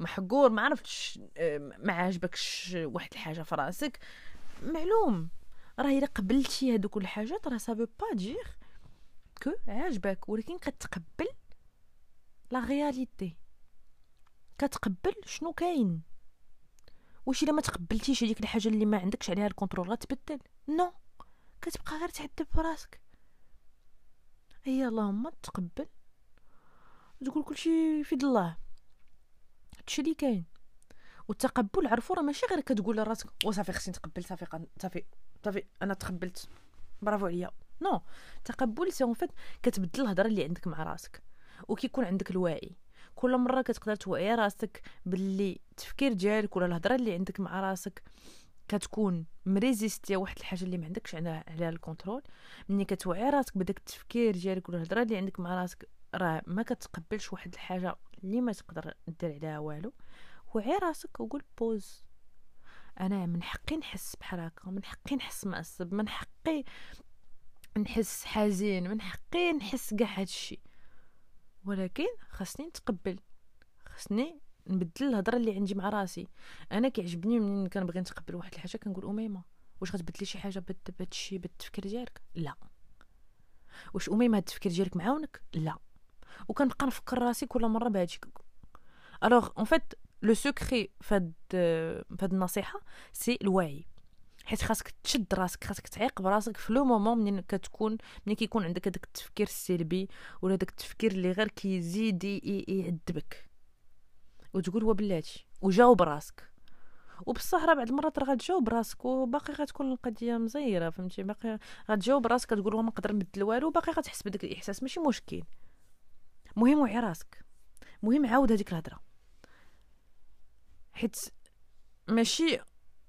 محقور ما عرفتش ما عاجبكش واحد الحاجة في راسك. معلوم. راه إلا قبلتي هادوك الحاجات راه ça veut pas dire que عاجبك ولكن كتقبل la réalité كتقبل شنو كاين. واش إلا ما تقبلتيش هذيك الحاجة اللي ما عندكش عليها ال contrôle غتبدل. non. كتبقى غير تعذب براسك. هي اللهم تقبل. تقول كلشي في الله. هادشي اللي كاين. والتقبل عرفوا راه ماشي غير كتقول لراسك وصافي خصني نتقبل صافي صافي صافي أنا تقبلت. برافو عليا. non تقبل c'est en fait كتبدل الهضرة اللي عندك مع راسك وكيكون عندك الوعي. كل مرة كتقدر توعي راسك باللي التفكير ديالك ولا الهضرة اللي عندك مع راسك كتكون م résistia واحد الحاجة اللي ما عندكش عليها ال contrôle. ملي كتوعي راسك بداك التفكير ديالك ولا الهضرة اللي عندك مع راسك راه ما كتقبلش واحد الحاجة اللي ما تقدر دير عليها والو. وعي راسك وقول بوز. أنا من حقي نحس بحال هكا من حقي نحس معصب من حقي نحس حزين من حقي نحس كاع هادشي. ولكن خاصني نتقبل خاصني نبدل الهضرة اللي عندي مع راسي. أنا كيعجبني منين كنبغي نتقبل واحد الحاجة؟ كنقول أميمة واش غتبدلي شي حاجة بهادشي بالتفكير ديالك؟ لا. واش أميمة هاد التفكير ديالك معاونك؟ لا. وكنبقى نفكر راسي كل مرة بهادشي. alors en fait le secret فهاد فهاد النصيحة c'est الوعي. حيت خاصك تشد راسك خاصك تعيق براسك في le moment منين كتكون منين كيكون عندك هذاك التفكير السلبي ولا داك التفكير اللي غير كيزيد يعذبك وتقول هو بلاتي وجاوب راسك. وبصح راه بعض المرات راه غتجاوب راسك وباقي غتكون القضية مزيرة فهمتي؟ باقي غتجاوب راسك تقول ما نقدر نبدل والو وباقي غتحس بداك الإحساس. ماشي مشكل. مهم وعي راسك. مهم عاود هذيك الهضره حيت ماشي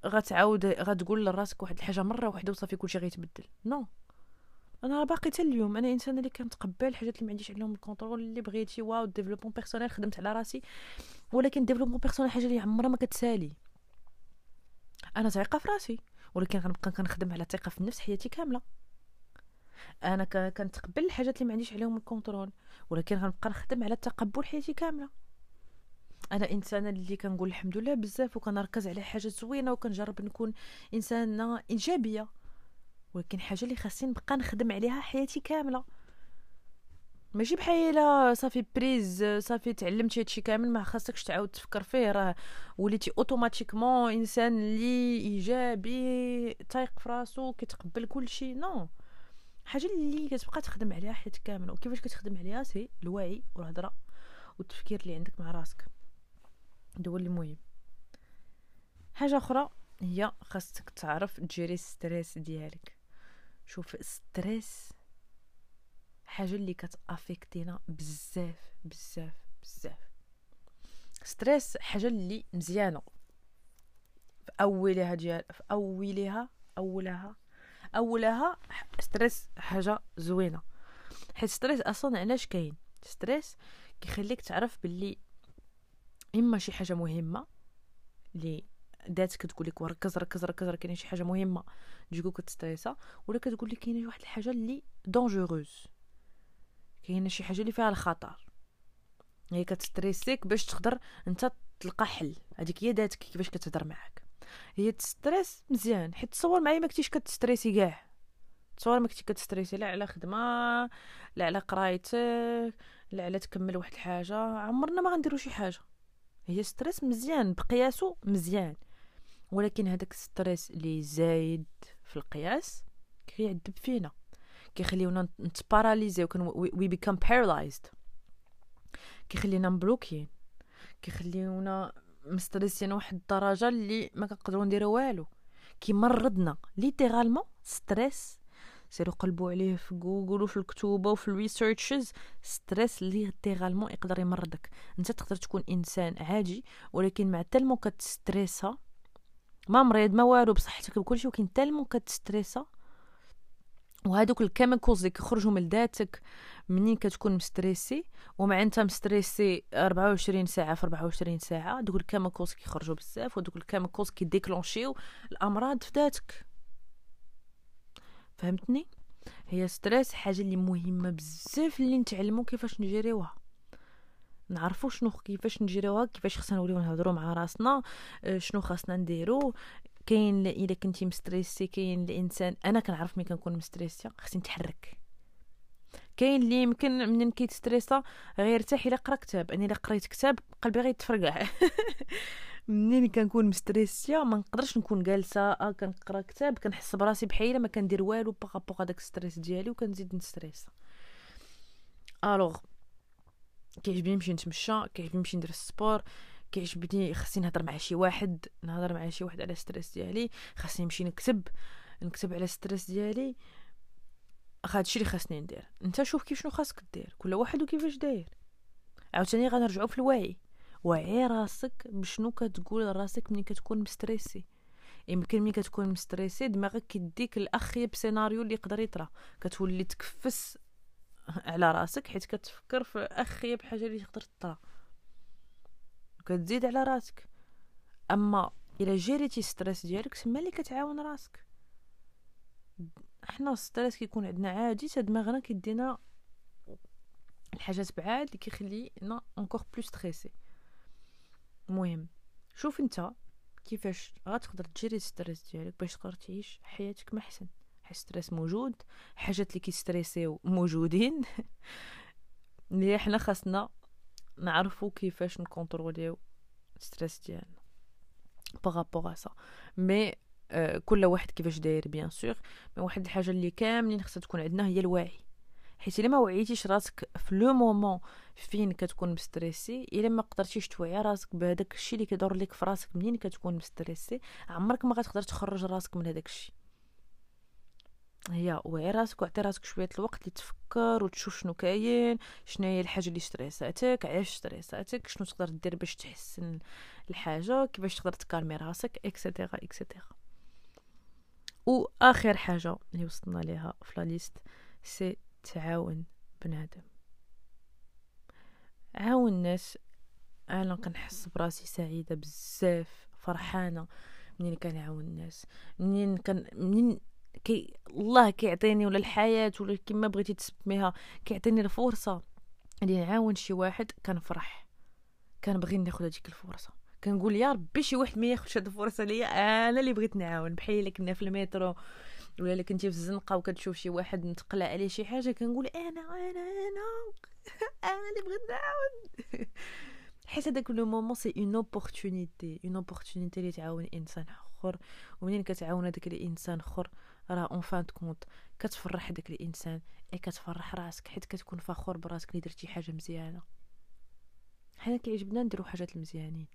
غتعاود غتقول لراسك واحد الحاجة مرة واحدة وصافي كلشي غيتبدل. non أنا باقي حتى اليوم. أنا انسانه اللي كنتقبل الحاجات اللي ما عنديش عليهم ال contrôle اللي بغيتي waouh développement personnel خدمت على راسي. ولكن développement personnel حاجة اللي عمرها ما كتسالي. أنا تايقة في راسي. ولكن غنبقى كنخدم على الثقة في النفس حياتي كاملة. أنا كنتقبل الحاجات اللي ما عنديش عليهم ال contrôle ولكن غنبقى نخدم على التقبل حياتي كاملة. أنا إنسانة اللي كنقول الحمد لله بزاف وكنركز على حاجات زوينة وكنجرب نكون إنسانة إيجابية. ولكن حاجة اللي خاصني نبقى نخدم عليها حياتي كاملة. ماشي بحال صافي بريز صافي تعلمتي هادشي كامل ما خاصكش تعاود تفكر فيه راه وليتي automatiquement إنسان اللي إيجابي تايق في راسو كيتقبل كل شيء non. حاجة اللي كتبقى تخدم عليها حياتك كاملة. وكيفاش كتخدم عليها؟ c'est الوعي والهضرة والتفكير اللي عندك مع راسك. هو اللي مهم حاجة أخرى هي خاصك تعرف تgérer stress ديالك. شوف stress حاجة اللي كت affectينا بزاف بزاف بزاف. stress حاجة اللي مزيانة. في أولها ديال في أولها أولها أولها stress حاجة زوينة. حيت stress أصلا علاش كاين؟ stress كيخليك تعرف باللي إما شي حاجة مهمة اللي دات كتقول لك وركز ركز ركز راه كاينة شي حاجة مهمة donc كت stressa ولا كتقول لك كاينة واحد الحاجة اللي dangereuse كاينة شي حاجة اللي فيها الخطر. هي كتستريسيك باش تقدر أنت تلقى حل. هذيك هي داتك كيفاش كتهضر معاك. هي stress مزيان حيت تصور معايا ما كنتيش كتستريسي كاع. تصور ما كنتي كتستريسي لا على خدمة لا على قرايتك لا على تكمل واحد الحاجة عمرنا ما غنديرو شي حاجة. هي stress مزيان بقياسو مزيان. ولكن هذاك stress اللي زايد في القياس كيعذب فينا كيخليونا نتباراليزي we can we become paralyzed كيخلينا مبلوكين كيخليونا مستريسين واحد الدرجة اللي ما كنقدروا نديرو والو. كيمرضنا littéralement stress سيروا قلبوا عليه في جوجل وفي الكتوبة وفي ال researches. stress littéralement يقدر يمرضك. انت تقدر تكون إنسان عادي ولكن مع tellement كتستريسا ما مريض ما والو بصحتك بكلشي ولكن tellement كتستريسا وهذوك ال chemicals اللي كيخرجوا من ذاتك منين كتكون مستريسي ومع انت مستريسي 24 ساعة في 24 ساعة دوك ال chemicals كيخرجوا بزاف ودوك ال chemicals كيديكلونشيو الأمراض في ذاتك. فهمتني؟ هي stress حاجة اللي مهمة بزاف اللي نتعلمو كيفاش نجريوها. نعرفوا شنو كيفاش نجريوها كيفاش خصنا نوليو نهضروا مع راسنا آه، شنو خاصنا نديرو. كاين الا كنتي مستريسي كاين الإنسان أنا كنعرف ملي كنكون مستريسي خصني نتحرك. كاين اللي يمكن منين كيتستريسا غيرتاح الا قرأ كتاب أنا إلا قريت كتاب قلبي غيتفرقع. (laughs) منين كنكون مستريسيا ما نقدرش نكون جالسة آه كنقرا كتاب كنحس براسي بحال ما كندير والو par rapport هذاك stress ديالي وكنزيد نستريس alors كيعجبني نمشي نتمشى كيعجبني نمشي ندير ال sport كيعجبني خصني نهضر مع شي واحد نهضر مع شي واحد على stress ديالي خاصني نمشي نكتب نكتب على stress ديالي. هادشي اللي خاصني ندير. انت شوف كيف شنو خاصك دير كل واحد وكيفاش داير. عاوتاني غنرجعو في الوعي. وعي راسك بشنو كتقول لراسك ملي كتكون مستريسي. يمكن ملي كتكون مستريسي دماغك كيديك الأخيب سيناريو اللي يقدر يطرا كتولي تكفس على راسك حيت كتفكر في أخيب حاجة اللي تقدر تطرا كتزيد على راسك. أما إلا جريتي stress ديالك سما اللي كتعاون راسك. حنا ال stress كيكون عندنا عادي تا دماغنا كيدينا الحاجات بعاد اللي كيخلينا encore plus stressés المهم شوف انت كيفاش غتقدر تجري ال stress ديالك باش تقدر تعيش حياتك أحسن. حيت stress موجود حاجات اللي كيستريسيو موجودين. (laughs) اللي حنا خاصنا نعرفوا كيفاش نكونتروليو stress ديالنا. par rapport à ça mais كل واحد كيفاش داير bien sûr mais واحد الحاجة اللي كاملين خصها تكون عندنا هي الوعي. حيت الا ما وعيتيش راسك في le moment فين كتكون مستريسي الا ما قدرتيش توعي راسك بهذاك الشيء اللي كيدور لك في راسك منين كتكون مستريسي عمرك ما غتقدر تخرج راسك من هذاك الشيء هي وعي راسك وعطي راسك شوية الوقت اللي تفكر وتشوف شنو كاين شنو هي الحاجة اللي ستريساتك علاش ستريساتك شنو تقدر دير باش تحسن الحاجة كيفاش تقدر تكالمي راسك et cetera et cetera واخر حاجة اللي وصلنا ليها في la liste c'est تعاون بنادم. عاون الناس. أنا كنحس براسي سعيدة بزاف فرحانة منين كنعاون الناس. منين كان منين كي الله كيعطيني ولا الحياة ولا كما بغيتي تسميها كيعطيني الفرصة اللي نعاون شي واحد كنفرح. كنبغي ناخذ هذيك الفرصة. كنقول يا ربي شي واحد ما ياخذش هذه الفرصة ليا أنا اللي بغيت نعاون بحال الا كنا في المترو. ولا إلا كنتي في الزنقة وكتشوف شي واحد متقلع عليه شي حاجة كنقول أنا أنا أنا (laughs) أنا اللي بغيت نعاون. (laughs) حيت هذاك le moment c'est une opportunité une opportunité اللي تعاون إنسان آخر. ومنين كتعاون هذاك الإنسان آخر؟ راه en fin de compte كتفرح داك الإنسان أي كتفرح راسك حيت كتكون فخور براسك اللي درتي حاجة مزيانة. حنا كيعجبنا نديرو حاجات المزيانين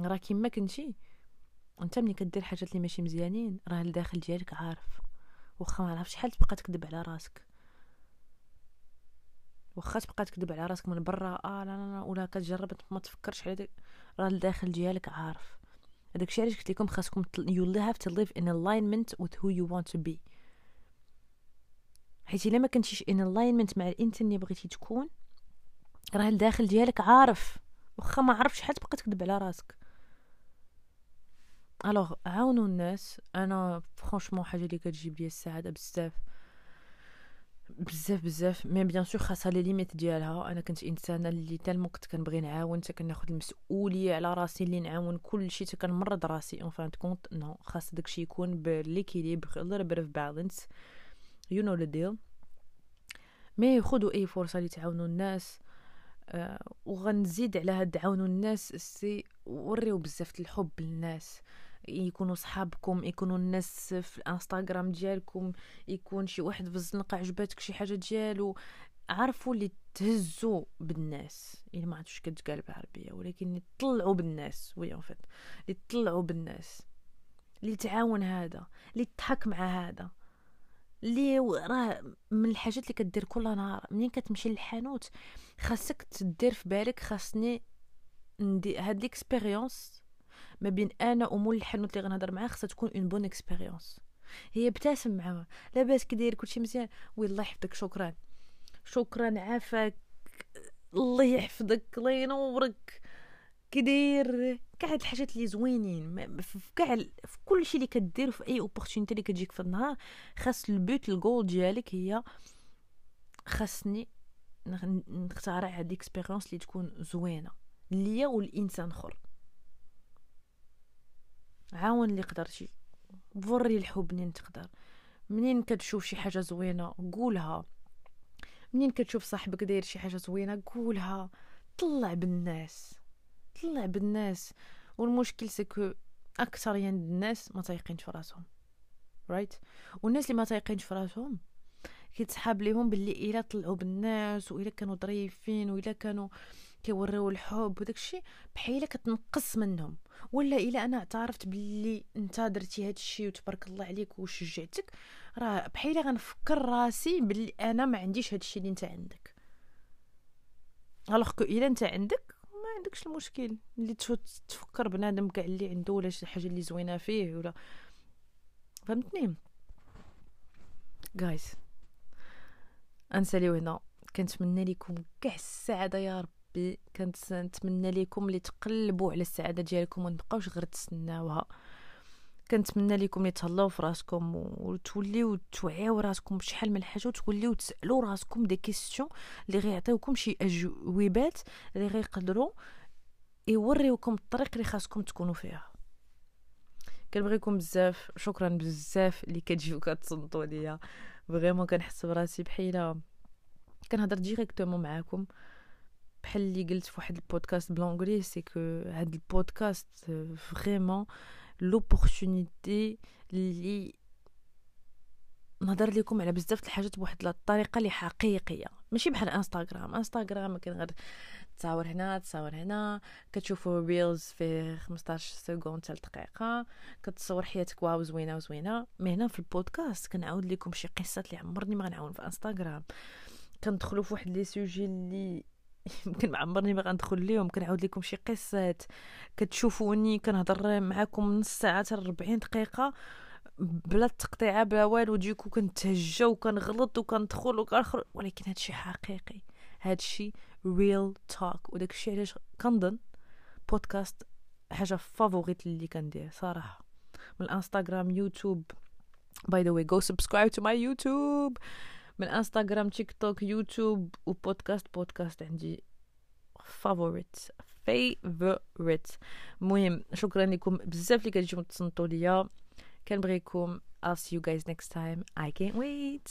راه كيما كنتي. انت ملي كدير حاجات اللي ماشي مزيانين راه الداخل ديالك عارف. واخا ما عرفتش شحال تبقى تكذب على راسك. واخا تبقى تكذب على راسك من برا آه لا لا لا ولا كتجرب ما تفكرش على راه الداخل ديالك عارف. هذاك الشيء علاش قلت لكم خاصكم you have to live in alignment with who you want to be. حيت إلا ما كنتيش in alignment مع الانسان اللي بغيتي تكون راه الداخل ديالك عارف. واخا ما عرفتش شحال تبقى تكذب على راسك. alors عاونوا الناس أنا franchement حاجة اللي كتجيب لي السعاده بزاف بزاف بزاف mais bien sûr خاصها les limites ديالها أنا كنت انسانه اللي tellement كنت كنبغي نعاون حتى كناخذ المسؤوليه على راسي اللي نعاون كل شيء حتى كنمرض راسي en fin de compte non خاص داكشي يكون ب l'équilibre a little balance. You know the deal. mais خذوا اي فرصه اللي تعاونوا الناس آه وغنزيد على هاد تعاونوا الناس c'est وريو بزاف الحب للناس يكونوا صحابكم يكونوا الناس في الانستغرام ديالكم يكون شي واحد في الزنقة عجباتك شي حاجة ديالو. عرفوا اللي تهزوا بالناس. يعني ما عرفتش كتقال بالعربية ولكن اللي طلعوا بالناس. وي اون اللي طلعوا بالناس. اللي تعاون هذا اللي تضحك مع هذا. اللي راه من الحاجات اللي كدير كل نهار. منين كتمشي للحانوت؟ خاصك تدير في بالك خاصني ندي هاد l'expérience ما بين أنا ومول الحانوت اللي غنهضر معاه خاصها تكون une bonne expérience هي ابتسم معاه لاباس كي داير كلشي مزيان. والله يحفظك شكرا. شكرا عافاك. الله يحفظك الله ينورك. كدير كاع الحاجات اللي زوينين. في كاع في كل شيء اللي كدير في أي opportunité اللي كتجيك في النهار خاص le but ال goal ديالك هي خاصني نختار هاد ال expérience اللي تكون زوينة. ليا والإنسان اخر عاون اللي قدرتي وري الحب منين تقدر. منين كتشوف شي حاجة زوينة قولها. منين كتشوف صاحبك داير شي حاجة زوينة قولها. طلع بالناس. طلع بالناس. والمشكل c'est que أكثر يعني الناس ما تايقينش في راسهم right right? والناس اللي ما تايقينش في راسهم كيتسحاب ليهم باللي إلا طلعوا بالناس وإلا كانوا ظريفين وإلا كانوا كيوريو الحب وداك الشيء بحيله كتنقص منهم. ولا إلا أنا اعترفت باللي أنت درتي هاد الشيء وتبارك الله عليك وشجعتك راه بحيله غنفكر راسي باللي أنا ما عنديش هاد الشيء اللي أنت عندك. alors que إلا أنت عندك ما عندكش المشكل. اللي تفكر بنادم كاع اللي عنده ولا شي حاجة اللي زوينة فيه ولا. فهمتني؟ guys انساليو هنا كنتمنى لكم كاع السعادة يا رب. ربي كنتمنى لكم اللي تقلبوا على السعادة ديالكم ومتبقاوش غير تسناوها. كنتمنى لكم اللي تهلاو في راسكم وتوليو توعيو راسكم بشحال من حاجة وتوليو تسألوا راسكم des questions اللي غيعطيوكم شي أجوبات اللي غيقدروا يوريوكم الطريق اللي خاصكم تكونوا فيها. كنبغيكم بزاف شكرا بزاف اللي كتجيو كتصنتوا ليا vraiment كنحس براسي بحيلة. كنهضر directement معاكم. بحال اللي قلت في واحد ال podcast ب l'anglais c'est que هاد ال podcast vraiment l'opportunité اللي نهضر لكم على بزاف الحاجات بواحد الطريقة اللي حقيقية. ماشي بحال انستغرام انستغرام كاين غير تصاور هنا تصاور هنا كتشوفوا reels في 15 secondes حتى دقيقه كتصور حياتك wow زوينة وزوينة. mais هنا في البودكاست كنعاود لكم شي قصات اللي عمرني ما غنعاودهم في انستغرام كندخلوا في واحد les sujets اللي (laughs) يمكن ما عمرني ما غندخل ليهم كنعاود لكم شي قصات. كتشوفوني كنهضر معاكم نص ساعة حتى 40 دقيقة بلا تقطيعه بلا والو. des coups كنتهجى وكنغلط وكندخل وكنخرج ولكن هادشي حقيقي. هادشي real talk وداك الشيء علاش كنظن بودكاست حاجة favorite اللي كندير صراحة. من الانستغرام يوتيوب. by the way go subscribe to my YouTube من انستغرام تيك توك يوتيوب و podcast podcast عندي favorite favorite المهم شكرا لكم بزاف اللي كتجيو تصنتوا ليا كنبغيكم I'll see you guys next time. I can't wait.